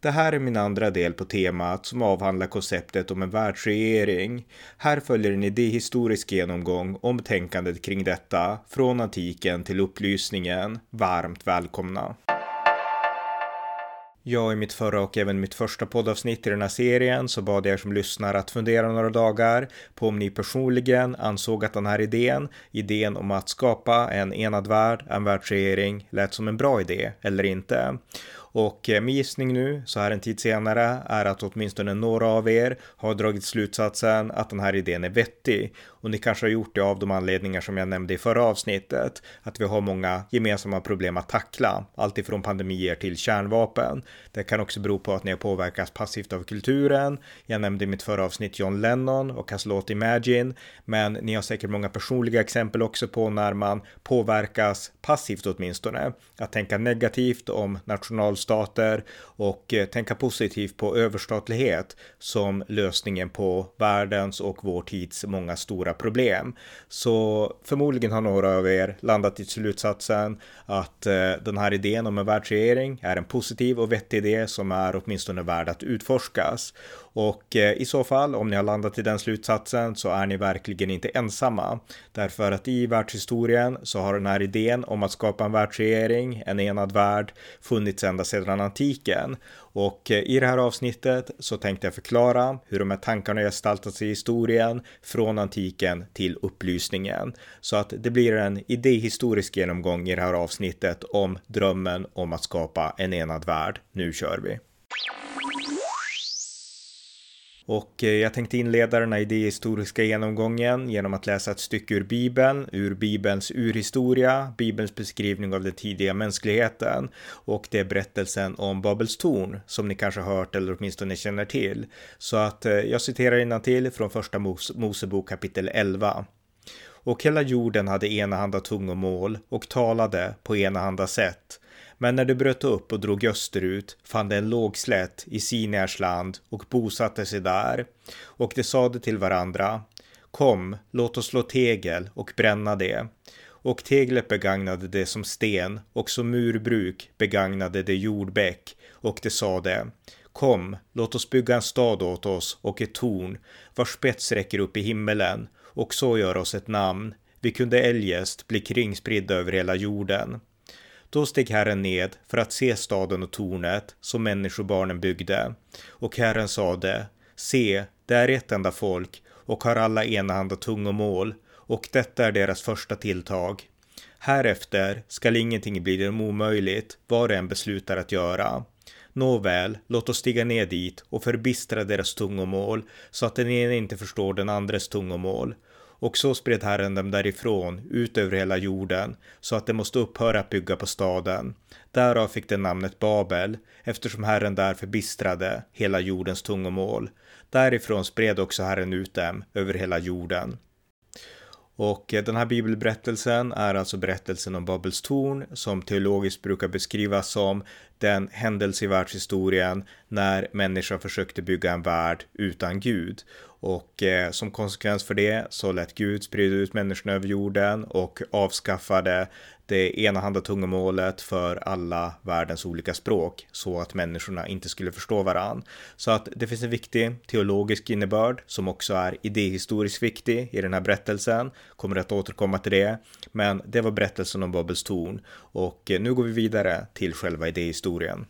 Det här är min andra del på temat som avhandlar konceptet om en världsregering. Här följer en idéhistorisk genomgång om tänkandet kring detta från antiken till upplysningen. Varmt välkomna! Jag i mitt förra och även mitt första poddavsnitt i den här serien så bad jag er som lyssnar att fundera några dagar på om ni personligen ansåg att den här idén, idén om att skapa en enad värld, en världsregering, lät som en bra idé eller inte. Och eh, min gissning nu, så här en tid senare, är att åtminstone några av er har dragit slutsatsen att den här idén är vettig. Och ni kanske har gjort det av de anledningar som jag nämnde i förra avsnittet. Att vi har många gemensamma problem att tackla, alltifrån pandemier till kärnvapen. Det kan också bero på att ni har påverkats passivt av kulturen. Jag nämnde i mitt förra avsnitt John Lennon och hans låt Imagine. Men ni har säkert många personliga exempel också på när man påverkas passivt åtminstone. Att tänka negativt om nationalstater och eh, tänka positivt på överstatlighet som lösningen på världens och vår tids många stora problem. Så förmodligen har några av er landat i slutsatsen att eh, den här idén om en världsregering är en positiv och vettig idé som är åtminstone värd att utforskas. Och eh, i så fall, om ni har landat i den slutsatsen så är ni verkligen inte ensamma. Därför att i världshistorien så har den här idén om att skapa en världsregering, en enad värld, funnits ända sedan antiken. Och eh, i det här avsnittet så tänkte jag förklara hur de här tankarna gestaltat sig i historien från antiken till upplysningen. Så att det blir en idéhistorisk genomgång i det här avsnittet om drömmen om att skapa en enad värld. Nu kör vi! Och eh, jag tänkte inleda den här idéhistoriska genomgången genom att läsa ett stycke ur Bibeln, ur Bibelns urhistoria, Bibelns beskrivning av den tidiga mänskligheten och det är berättelsen om Babels torn som ni kanske hört eller åtminstone känner till. Så att eh, jag citerar till från första Mosebok kapitel 11. Och hela jorden hade enahanda tungomål och talade på enahanda sätt men när de bröt upp och drog österut fann de en låg slätt i Sinärs land och bosatte sig där. Och de sade till varandra Kom, låt oss slå tegel och bränna det. Och teglet begagnade det som sten och som murbruk begagnade det jordbäck och de sade Kom, låt oss bygga en stad åt oss och ett torn vars spets räcker upp i himmelen och så gör oss ett namn. Vi kunde eljest bli kringspridda över hela jorden. Då steg Herren ned för att se staden och tornet som människobarnen byggde. Och Herren sade, se, det är ett enda folk och har alla enahanda tungomål och detta är deras första tilltag. Härefter skall ingenting bli dem omöjligt, vad de än beslutar att göra. Nåväl, låt oss stiga ner dit och förbistra deras tungomål så att den ene inte förstår den andres tungomål och så spred Herren dem därifrån ut över hela jorden så att de måste upphöra att bygga på staden. Därav fick den namnet Babel eftersom Herren där förbistrade hela jordens tungomål. Därifrån spred också Herren ut dem över hela jorden. Och eh, den här bibelberättelsen är alltså berättelsen om Babels torn som teologiskt brukar beskrivas som den händelse i världshistorien när människan försökte bygga en värld utan Gud. Och eh, som konsekvens för det så lät Gud sprida ut människorna över jorden och avskaffade det enahanda tungomålet för alla världens olika språk så att människorna inte skulle förstå varann. Så att det finns en viktig teologisk innebörd som också är idéhistoriskt viktig i den här berättelsen. Kommer att återkomma till det. Men det var berättelsen om Babels torn och nu går vi vidare till själva idéhistorien.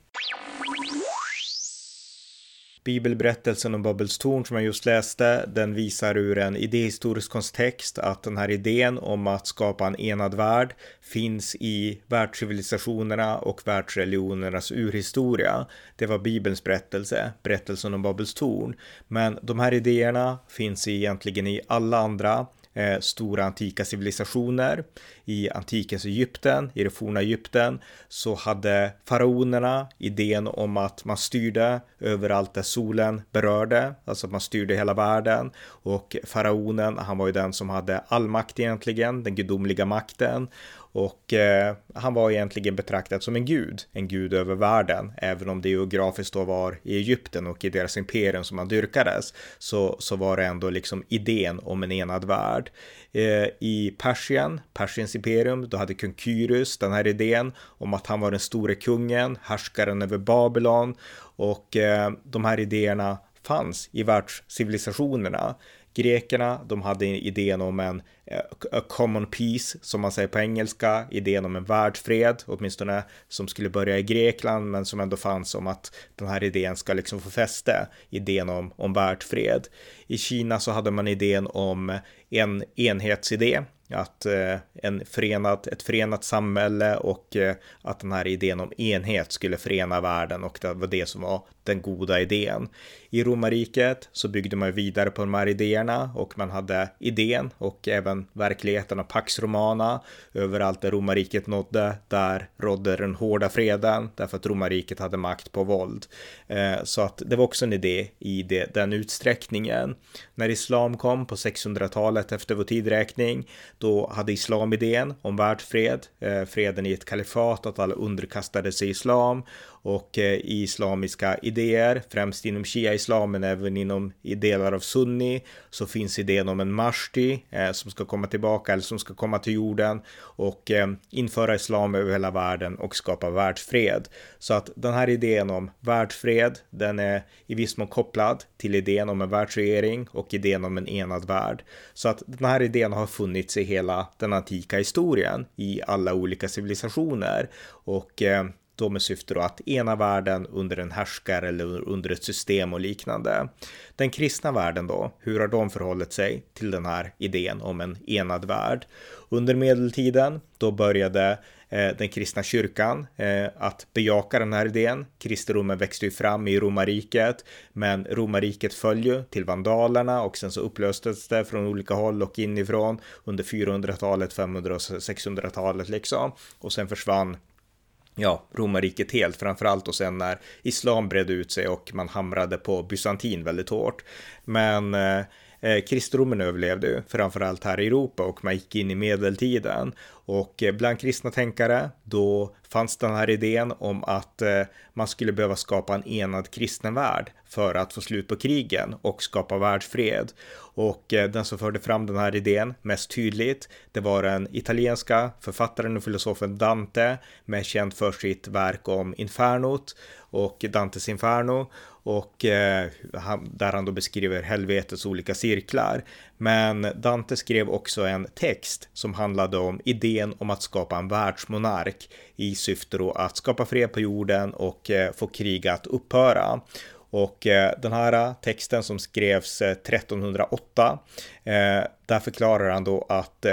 Bibelberättelsen om Babels torn som jag just läste, den visar ur en idéhistorisk kontext att den här idén om att skapa en enad värld finns i världscivilisationerna och världsreligionernas urhistoria. Det var Bibelns berättelse, berättelsen om Babels torn. Men de här idéerna finns egentligen i alla andra eh, stora antika civilisationer. I antikens Egypten, i det forna Egypten, så hade faraonerna idén om att man styrde överallt där solen berörde, alltså att man styrde hela världen. Och faraonen, han var ju den som hade all makt egentligen, den gudomliga makten och eh, han var egentligen betraktad som en gud, en gud över världen, även om det geografiskt då var i Egypten och i deras imperium som han dyrkades, så, så var det ändå liksom idén om en enad värld. Eh, I Persien, Persiens imperium, då hade kung Kyrus den här idén om att han var den store kungen, härskaren över Babylon och eh, de här idéerna fanns i världscivilisationerna. Grekerna, de hade idén om en eh, a common peace, som man säger på engelska, idén om en världsfred, åtminstone som skulle börja i Grekland, men som ändå fanns om att den här idén ska liksom få fäste, idén om, om världsfred. I Kina så hade man idén om en enhetsidé, att eh, en förenad, ett förenat samhälle och eh, att den här idén om enhet skulle förena världen och det var det som var den goda idén. I romarriket så byggde man vidare på de här idéerna och man hade idén och även verkligheten av Pax Romana överallt där romarriket nådde. Där rådde den hårda freden därför att romarriket hade makt på våld. Eh, så att det var också en idé i det, den utsträckningen. När islam kom på 600-talet efter vår tidräkning, då hade islam idén om världsfred, eh, freden i ett kalifat, att alla underkastade sig islam och eh, islamiska idéer, främst inom shia-islam men även inom i delar av sunni så finns idén om en mashti eh, som ska komma tillbaka eller som ska komma till jorden och eh, införa islam över hela världen och skapa världsfred. Så att den här idén om världsfred, den är i viss mån kopplad till idén om en världsregering och idén om en enad värld. Så att den här idén har funnits i hela den antika historien i alla olika civilisationer och eh, då med syfte då att ena världen under en härskare eller under ett system och liknande. Den kristna världen då, hur har de förhållit sig till den här idén om en enad värld? Under medeltiden, då började eh, den kristna kyrkan eh, att bejaka den här idén. Kristendomen växte ju fram i romarriket, men romarriket föll ju till vandalerna och sen så upplöstes det från olika håll och inifrån under 400-talet, 500 och 600-talet liksom. Och sen försvann ja, romarriket helt, framförallt och sen när islam bredde ut sig och man hamrade på bysantin väldigt hårt. Men eh, eh kristendomen överlevde ju, framförallt här i Europa och man gick in i medeltiden. Och eh, bland kristna tänkare, då fanns den här idén om att eh, man skulle behöva skapa en enad kristen värld för att få slut på krigen och skapa världsfred. Och eh, den som förde fram den här idén mest tydligt, det var den italienska författaren och filosofen Dante, med känd för sitt verk om Infernot och Dantes Inferno och eh, han, där han då beskriver helvetets olika cirklar. Men Dante skrev också en text som handlade om idén om att skapa en världsmonark i syfte då att skapa fred på jorden och eh, få krig att upphöra. Och eh, den här texten som skrevs eh, 1308, där förklarar han då att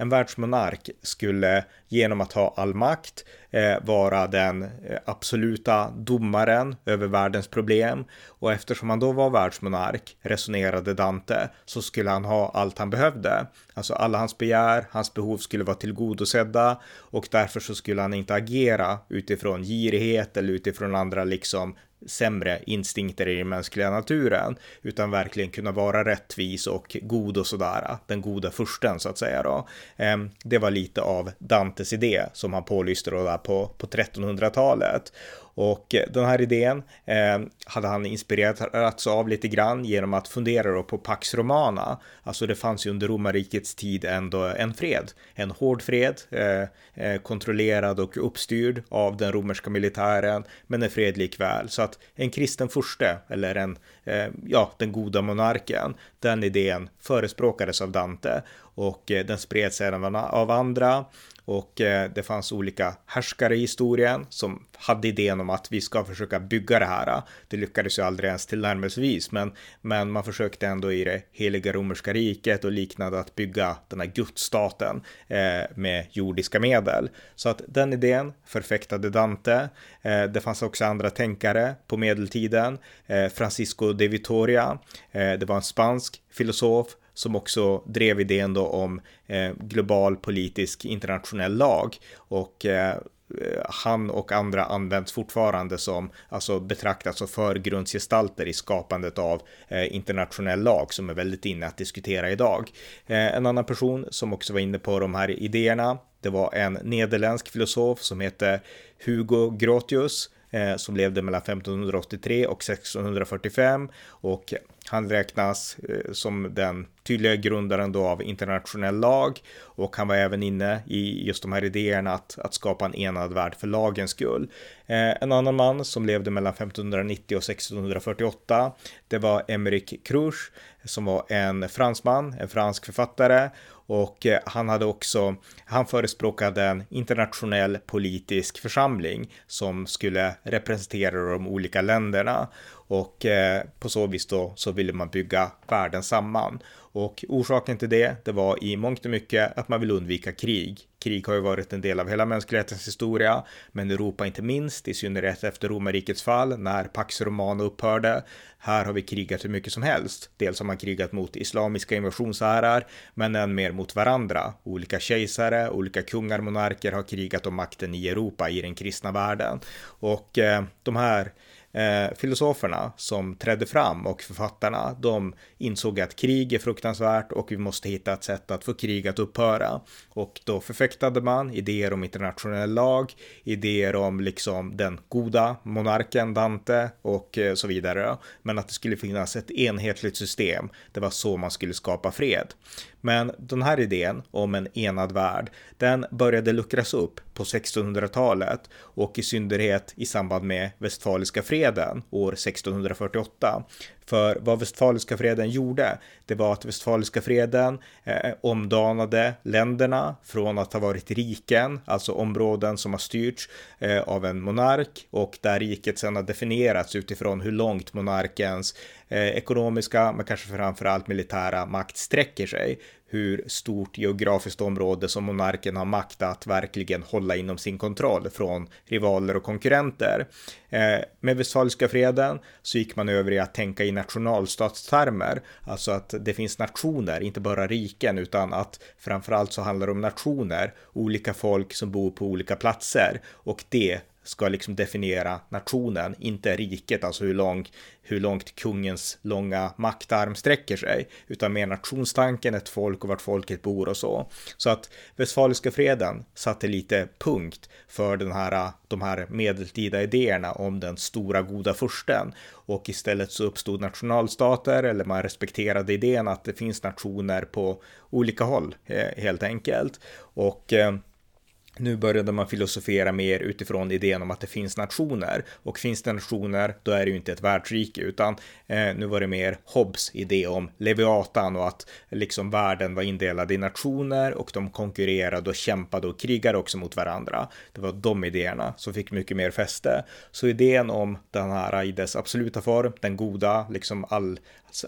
en världsmonark skulle genom att ha all makt eh, vara den eh, absoluta domaren över världens problem. Och eftersom han då var världsmonark, resonerade Dante, så skulle han ha allt han behövde. Alltså alla hans begär, hans behov skulle vara tillgodosedda och därför så skulle han inte agera utifrån girighet eller utifrån andra liksom sämre instinkter i den mänskliga naturen, utan verkligen kunna vara rättvis och god och sådär, den goda fursten så att säga då. Ehm, det var lite av Dantes idé som han pålyste då där på, på 1300-talet. Och eh, den här idén eh, hade han inspirerats av lite grann genom att fundera då på Pax Romana. Alltså det fanns ju under romarrikets tid ändå en fred, en hård fred, eh, eh kontrollerad och uppstyrd av den romerska militären, men en fred likväl. Så att en kristen furste, eller en, eh, ja, den goda monarken, den idén förespråkades av Dante och eh, den spreds även av andra och eh, det fanns olika härskare i historien som hade idén om att vi ska försöka bygga det här. Det lyckades ju aldrig ens tillnärmelsevis, men, men man försökte ändå i det heliga romerska riket och liknande att bygga den här gudsstaten eh, med jordiska medel. Så att den idén förfäktade Dante. Eh, det fanns också andra tänkare på medeltiden. Eh, Francisco de Vitoria, eh, det var en spansk filosof som också drev idén då om eh, global politisk internationell lag och eh, eh, han och andra används fortfarande som, alltså betraktas som förgrundsgestalter i skapandet av eh, internationell lag som är väldigt inne att diskutera idag. Eh, en annan person som också var inne på de här idéerna, det var en nederländsk filosof som hette Hugo Grotius Eh, som levde mellan 1583 och 1645 och han räknas eh, som den tydliga grundaren då av internationell lag. Och han var även inne i just de här idéerna att, att skapa en enad värld för lagens skull. Eh, en annan man som levde mellan 1590 och 1648 det var Emerick Cruch som var en fransman, en fransk författare och eh, han hade också, han förespråkade en internationell politisk församling som skulle representera de olika länderna och eh, på så vis då så ville man bygga världen samman. Och orsaken till det, det var i mångt och mycket att man vill undvika krig. Krig har ju varit en del av hela mänsklighetens historia, men Europa inte minst, i synnerhet efter romarrikets fall, när Pax Romana upphörde. Här har vi krigat hur mycket som helst. Dels har man krigat mot islamiska invasionshärar, men än mer mot varandra. Olika kejsare, olika kungar, monarker har krigat om makten i Europa, i den kristna världen. Och eh, de här eh, filosoferna som trädde fram och författarna, de insåg att krig är fruktansvärt och vi måste hitta ett sätt att få krig att upphöra. Och då förfäktade man idéer om internationell lag, idéer om liksom den goda monarken Dante och eh, så vidare. Men att det skulle finnas ett enhetligt system. Det var så man skulle skapa fred. Men den här idén om en enad värld, den började luckras upp på 1600-talet och i synnerhet i samband med Westfaliska freden år 1648. För vad Westfaliska freden gjorde, det var att Westfaliska freden eh, omdanade länderna från att ha varit riken, alltså områden som har styrts eh, av en monark och där riket sedan har definierats utifrån hur långt monarkens eh, ekonomiska, men kanske framförallt militära makt sträcker sig hur stort geografiskt område som monarken har makt att verkligen hålla inom sin kontroll från rivaler och konkurrenter. Eh, med Westfaliska freden så gick man över i att tänka i nationalstatstermer, alltså att det finns nationer, inte bara riken, utan att framförallt så handlar det om nationer, olika folk som bor på olika platser. Och det ska liksom definiera nationen, inte riket, alltså hur, lång, hur långt kungens långa maktarm sträcker sig, utan mer nationstanken, ett folk och vart folket bor och så. Så att Westfaliska freden satte lite punkt för den här, de här medeltida idéerna om den stora goda fursten och istället så uppstod nationalstater eller man respekterade idén att det finns nationer på olika håll eh, helt enkelt. Och eh, nu började man filosofera mer utifrån idén om att det finns nationer och finns det nationer, då är det ju inte ett världsrike utan eh, nu var det mer Hobbes idé om Leviatan och att liksom världen var indelad i nationer och de konkurrerade och kämpade och krigade också mot varandra. Det var de idéerna som fick mycket mer fäste. Så idén om den här i dess absoluta form, den goda, liksom all,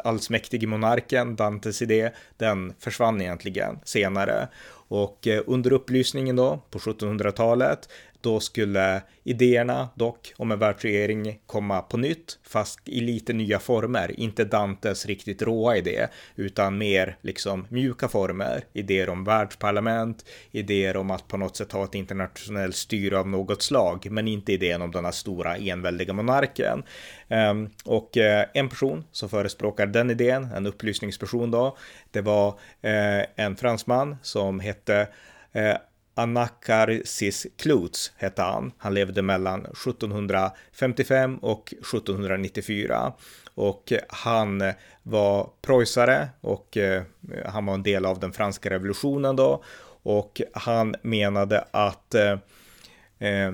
allsmäktige monarken, Dantes idé, den försvann egentligen senare. Och eh, under upplysningen då på 1700-talet då skulle idéerna dock om en världsregering komma på nytt, fast i lite nya former. Inte Dantes riktigt råa idé, utan mer liksom mjuka former. Idéer om världsparlament, idéer om att på något sätt ha ett internationellt styre av något slag, men inte idén om den här stora enväldiga monarken. Ehm, och eh, en person som förespråkar den idén, en upplysningsperson då, det var eh, en fransman som hette eh, Anakarsis Klutz hette han. Han levde mellan 1755 och 1794 och han var preussare och eh, han var en del av den franska revolutionen då och han menade att eh, eh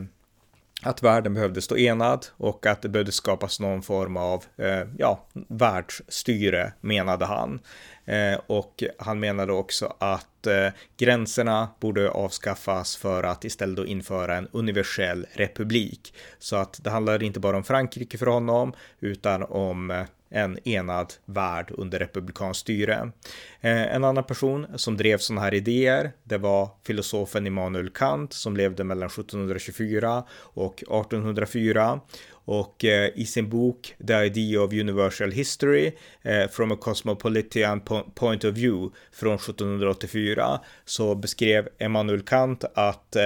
att världen behövde stå enad och att det behövde skapas någon form av eh, ja, världsstyre menade han. Eh, och han menade också att eh, gränserna borde avskaffas för att istället då införa en universell republik. Så att det handlade inte bara om Frankrike för honom utan om eh, en enad värld under republikanskt styre. Eh, en annan person som drev sådana här idéer, det var filosofen Immanuel Kant som levde mellan 1724 och 1804 och eh, i sin bok The Idea of Universal History eh, from a Cosmopolitan Point of View från 1784 så beskrev Immanuel Kant att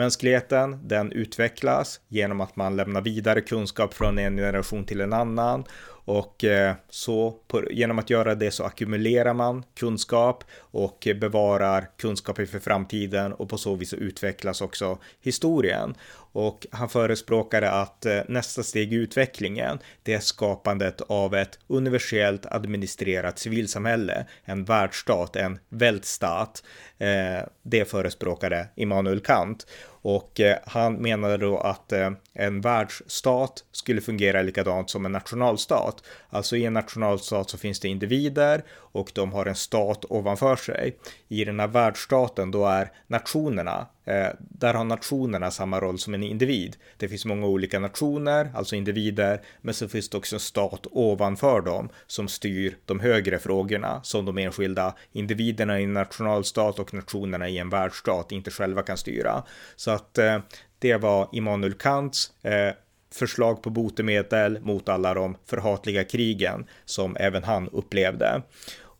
Mänskligheten, den utvecklas genom att man lämnar vidare kunskap från en generation till en annan och eh, så på, genom att göra det så ackumulerar man kunskap och bevarar kunskaper för framtiden och på så vis utvecklas också historien. Och han förespråkade att eh, nästa steg i utvecklingen, det är skapandet av ett universellt administrerat civilsamhälle, en världsstat, en väldstat. Eh, det förespråkade Immanuel Kant. Och eh, han menade då att en världsstat skulle fungera likadant som en nationalstat. Alltså i en nationalstat så finns det individer och de har en stat ovanför sig. I den här världsstaten då är nationerna, eh, där har nationerna samma roll som en individ. Det finns många olika nationer, alltså individer, men så finns det också en stat ovanför dem som styr de högre frågorna som de enskilda individerna i en nationalstat och nationerna i en världsstat inte själva kan styra. Så att eh, det var Immanuel Kants eh, förslag på botemedel mot alla de förhatliga krigen som även han upplevde.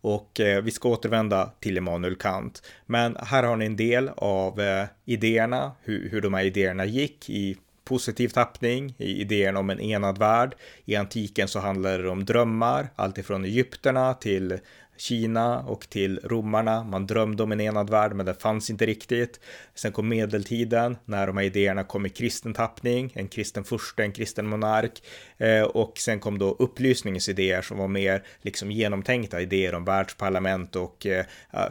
Och eh, vi ska återvända till Immanuel Kant. Men här har ni en del av eh, idéerna, hur, hur de här idéerna gick i positiv tappning, i idén om en enad värld. I antiken så handlade det om drömmar, alltifrån Egypterna till Kina och till romarna. Man drömde om en enad värld, men det fanns inte riktigt. Sen kom medeltiden när de här idéerna kom i kristen tappning, en kristen furste, en kristen monark. Eh, och sen kom då upplysningens idéer som var mer liksom genomtänkta idéer om världsparlament och eh,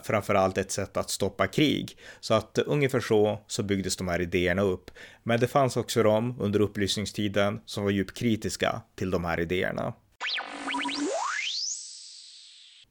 framförallt ett sätt att stoppa krig. Så att ungefär så så byggdes de här idéerna upp. Men det fanns också de under upplysningstiden som var djupt kritiska till de här idéerna.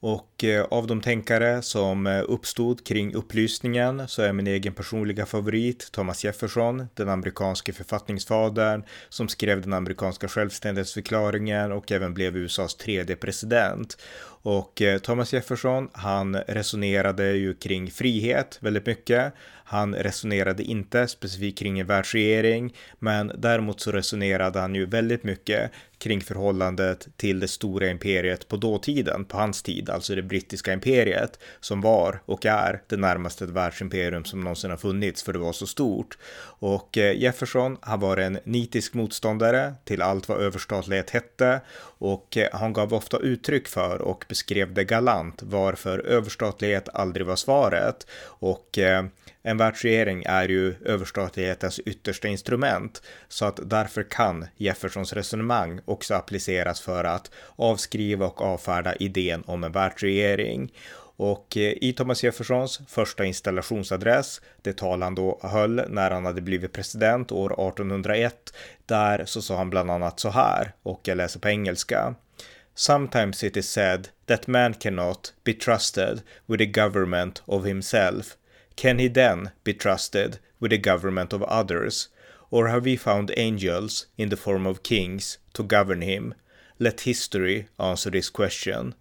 Och eh, av de tänkare som eh, uppstod kring upplysningen så är min egen personliga favorit Thomas Jefferson, den amerikanske författningsfadern som skrev den amerikanska självständighetsförklaringen och även blev USAs tredje president. Och eh, Thomas Jefferson, han resonerade ju kring frihet väldigt mycket. Han resonerade inte specifikt kring en världsregering, men däremot så resonerade han ju väldigt mycket kring förhållandet till det stora imperiet på dåtiden, på hans tid, alltså det brittiska imperiet, som var och är det närmaste ett världsimperium som någonsin har funnits, för det var så stort. Och eh, Jefferson, han var en nitisk motståndare till allt vad överstatlighet hette och eh, han gav ofta uttryck för och beskrev det galant varför överstatlighet aldrig var svaret och eh, en världsregering är ju överstatlighetens yttersta instrument, så att därför kan Jeffersons resonemang också appliceras för att avskriva och avfärda idén om en världsregering. Och eh, i Thomas Jeffersons första installationsadress, det tal han då höll när han hade blivit president år 1801, där så sa han bland annat så här, och jag läser på engelska. Sometimes it is said that man cannot be trusted with the government of himself. Can he then be trusted with the government of others? Or have we found angels in the form of kings to govern him? Let history answer this question.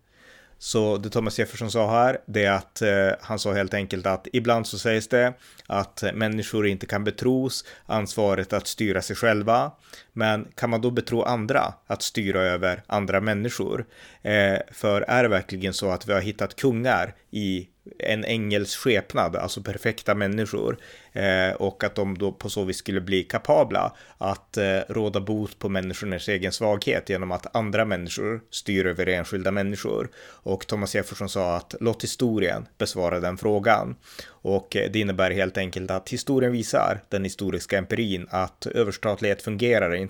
Så det Thomas Jefferson sa här, det är att eh, han sa helt enkelt att ibland så sägs det att människor inte kan betros ansvaret att styra sig själva. Men kan man då betro andra att styra över andra människor? Eh, för är det verkligen så att vi har hittat kungar i en ängels skepnad, alltså perfekta människor. Eh, och att de då på så vis skulle bli kapabla att eh, råda bot på människornas egen svaghet genom att andra människor styr över enskilda människor. Och Thomas Jefferson sa att låt historien besvara den frågan. Och eh, det innebär helt enkelt att historien visar den historiska empirin att överstatlighet fungerar inte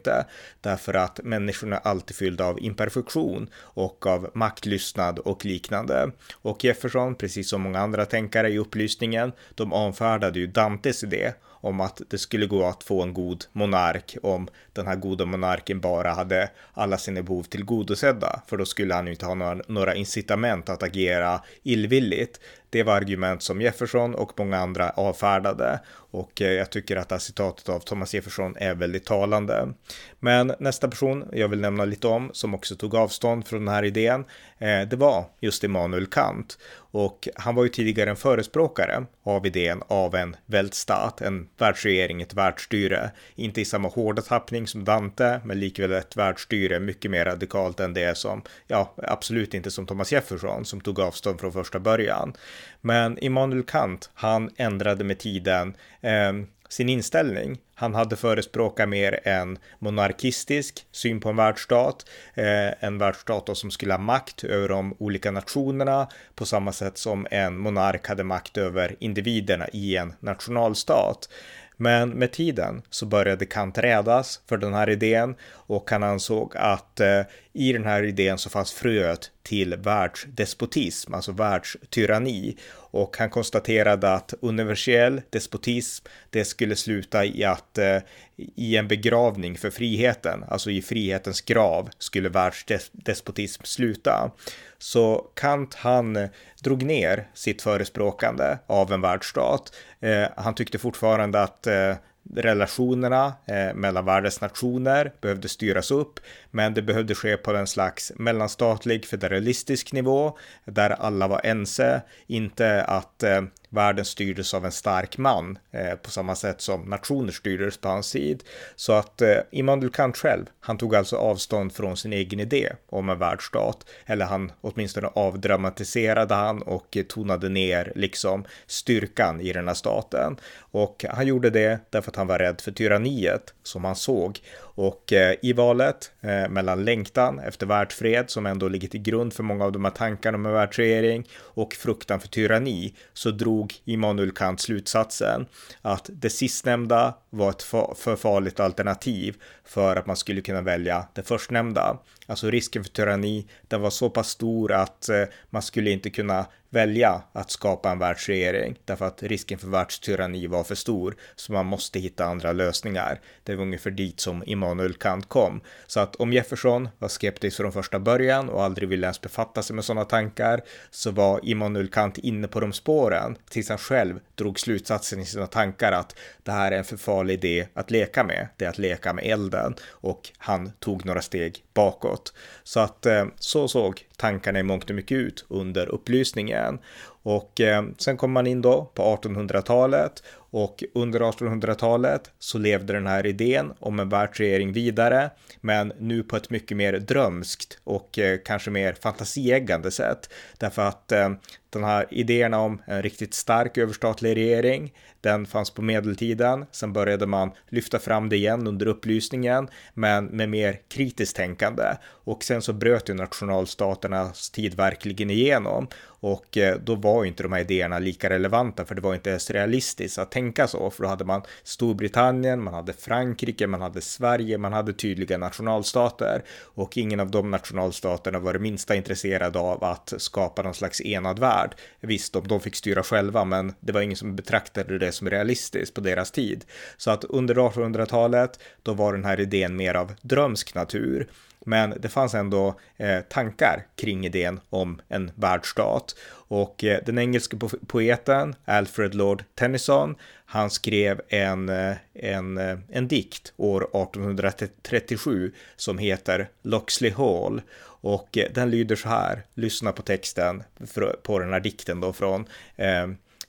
därför att människorna är alltid fyllda av imperfektion och av maktlystnad och liknande. Och Jefferson, precis som många andra tänkare i upplysningen, de avfärdade ju Dantes idé om att det skulle gå att få en god monark om den här goda monarken bara hade alla sina behov tillgodosedda. För då skulle han ju inte ha några, några incitament att agera illvilligt. Det var argument som Jefferson och många andra avfärdade och eh, jag tycker att det här citatet av Thomas Jefferson är väldigt talande. Men nästa person jag vill nämna lite om som också tog avstånd från den här idén, Eh, det var just Immanuel Kant. Och han var ju tidigare en förespråkare av idén av en väldstat, en världsregering, ett världsstyre. Inte i samma hårda tappning som Dante, men likväl ett världsstyre mycket mer radikalt än det som, ja, absolut inte som Thomas Jefferson som tog avstånd från första början. Men Immanuel Kant, han ändrade med tiden eh, sin inställning. Han hade förespråkat mer en monarkistisk syn på en världsstat, eh, en världsstat som skulle ha makt över de olika nationerna på samma sätt som en monark hade makt över individerna i en nationalstat. Men med tiden så började Kant rädas för den här idén och han ansåg att eh, i den här idén så fanns fröet till världsdespotism, alltså världstyranni. Och han konstaterade att universell despotism, det skulle sluta i att eh, i en begravning för friheten, alltså i frihetens grav, skulle världsdespotism sluta. Så Kant han eh, drog ner sitt förespråkande av en världsstat. Eh, han tyckte fortfarande att eh, relationerna eh, mellan världens nationer behövde styras upp, men det behövde ske på en slags mellanstatlig federalistisk nivå där alla var ense, inte att eh, världen styrdes av en stark man eh, på samma sätt som nationer styrdes på hans tid. Så att eh, Immanuel Kant själv, han tog alltså avstånd från sin egen idé om en världsstat, eller han åtminstone avdramatiserade han och tonade ner liksom styrkan i den här staten. Och han gjorde det därför att han var rädd för tyranniet som han såg och eh, i valet eh, mellan längtan efter världsfred som ändå ligger till grund för många av de här tankarna om en världsregering och fruktan för tyranni så drog Immanuel Kant slutsatsen att det sistnämnda var ett för farligt alternativ för att man skulle kunna välja det förstnämnda. Alltså risken för tyranni, den var så pass stor att eh, man skulle inte kunna välja att skapa en världsregering därför att risken för världstyranni var för stor så man måste hitta andra lösningar. Det var ungefär dit som Immanuel Kant kom. Så att om Jefferson var skeptisk från första början och aldrig ville ens befatta sig med sådana tankar så var Immanuel Kant inne på de spåren tills han själv drog slutsatsen i sina tankar att det här är en för farlig idé att leka med. Det är att leka med elden och han tog några steg bakåt. Så att eh, så såg tankarna i mångt och mycket ut under upplysningen. Och eh, sen kom man in då på 1800-talet och under 1800-talet så levde den här idén om en världsregering vidare, men nu på ett mycket mer drömskt och eh, kanske mer fantasieggande sätt. Därför att eh, den här idéerna om en riktigt stark överstatlig regering, den fanns på medeltiden. Sen började man lyfta fram det igen under upplysningen, men med mer kritiskt tänkande. Och sen så bröt ju nationalstaternas tid verkligen igenom och eh, då var inte de här idéerna lika relevanta för det var inte ens realistiskt att tänka så för då hade man Storbritannien, man hade Frankrike, man hade Sverige, man hade tydliga nationalstater och ingen av de nationalstaterna var det minsta intresserad av att skapa någon slags enad värld. Visst, de, de fick styra själva, men det var ingen som betraktade det som realistiskt på deras tid. Så att under 1800-talet, då var den här idén mer av drömsk natur men det fanns ändå eh, tankar kring idén om en världsstat. Och eh, den engelske po poeten Alfred Lord Tennyson, han skrev en, eh, en, eh, en dikt år 1837 som heter Loxley Hall. Och eh, den lyder så här, lyssna på texten för, på den här dikten då från eh,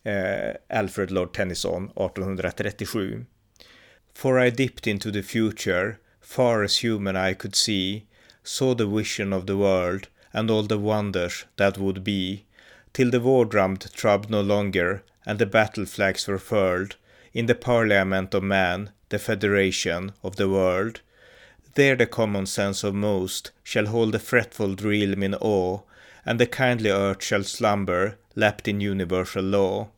eh Alfred Lord Tennyson 1837. For I dipped into the future far as human eye could see, saw the vision of the world and all the wonders that would be, till the war drum throbbed no longer and the battle flags were furled in the parliament of man, the federation of the world. There the common sense of most shall hold the fretful realm in awe, and the kindly earth shall slumber, lapped in universal law.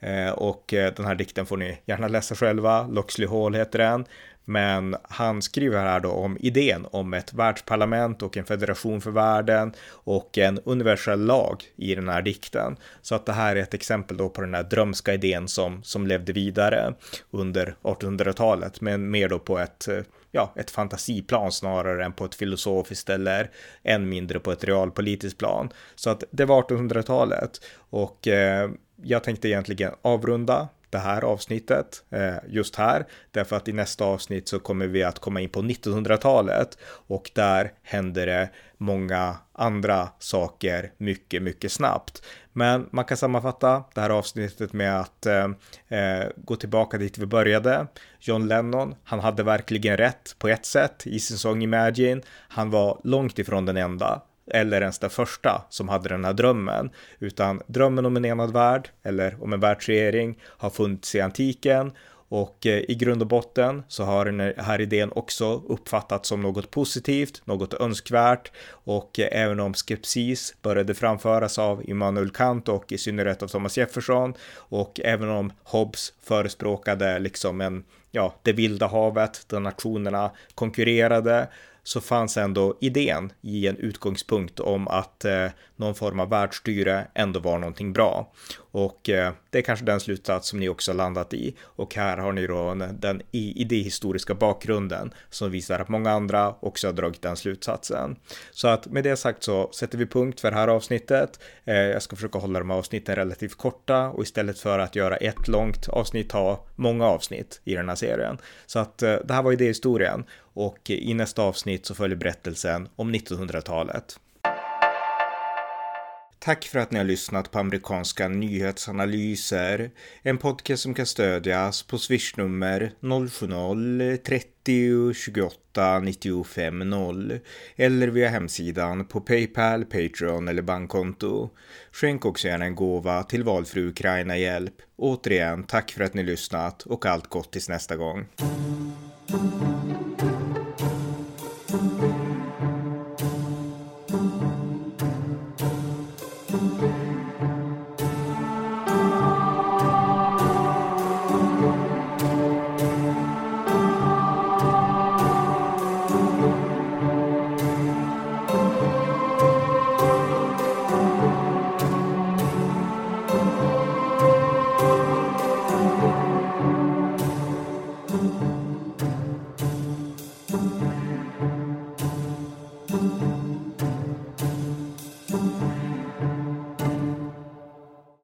Eh, och eh, den här dikten får ni gärna läsa själva. Loxley Hall heter den. Men han skriver här då om idén om ett världsparlament och en federation för världen och en universell lag i den här dikten. Så att det här är ett exempel då på den här drömska idén som, som levde vidare under 1800-talet, men mer då på ett ja, ett fantasiplan snarare än på ett filosofiskt eller än mindre på ett realpolitiskt plan. Så att det var 1800-talet och eh, jag tänkte egentligen avrunda det här avsnittet eh, just här, därför att i nästa avsnitt så kommer vi att komma in på 1900-talet och där händer det många andra saker mycket, mycket snabbt. Men man kan sammanfatta det här avsnittet med att eh, eh gå tillbaka dit vi började. John Lennon, han hade verkligen rätt på ett sätt i sin sång Imagine. Han var långt ifrån den enda eller ens den första som hade den här drömmen, utan drömmen om en enad värld eller om en världsregering har funnits i antiken. Och eh, i grund och botten så har den här idén också uppfattats som något positivt, något önskvärt. Och eh, även om skepsis började framföras av Immanuel Kant och i synnerhet av Thomas Jefferson och även om Hobbes förespråkade liksom en ja, det vilda havet där nationerna konkurrerade så fanns ändå idén i en utgångspunkt om att eh, någon form av världsstyre ändå var någonting bra. Och eh, det är kanske den slutsats som ni också landat i. Och här har ni då den idéhistoriska bakgrunden som visar att många andra också har dragit den slutsatsen. Så att med det sagt så sätter vi punkt för det här avsnittet. Eh, jag ska försöka hålla de här avsnitten relativt korta och istället för att göra ett långt avsnitt ha många avsnitt i den här serien. Så att eh, det här var idéhistorien och i nästa avsnitt så följer berättelsen om 1900-talet. Tack för att ni har lyssnat på amerikanska nyhetsanalyser. En podcast som kan stödjas på swishnummer 070-30 28 95 0 eller via hemsidan på Paypal, Patreon eller bankkonto. Skänk också gärna en gåva till valfri Ukraina-hjälp. Återigen, tack för att ni lyssnat och allt gott tills nästa gång.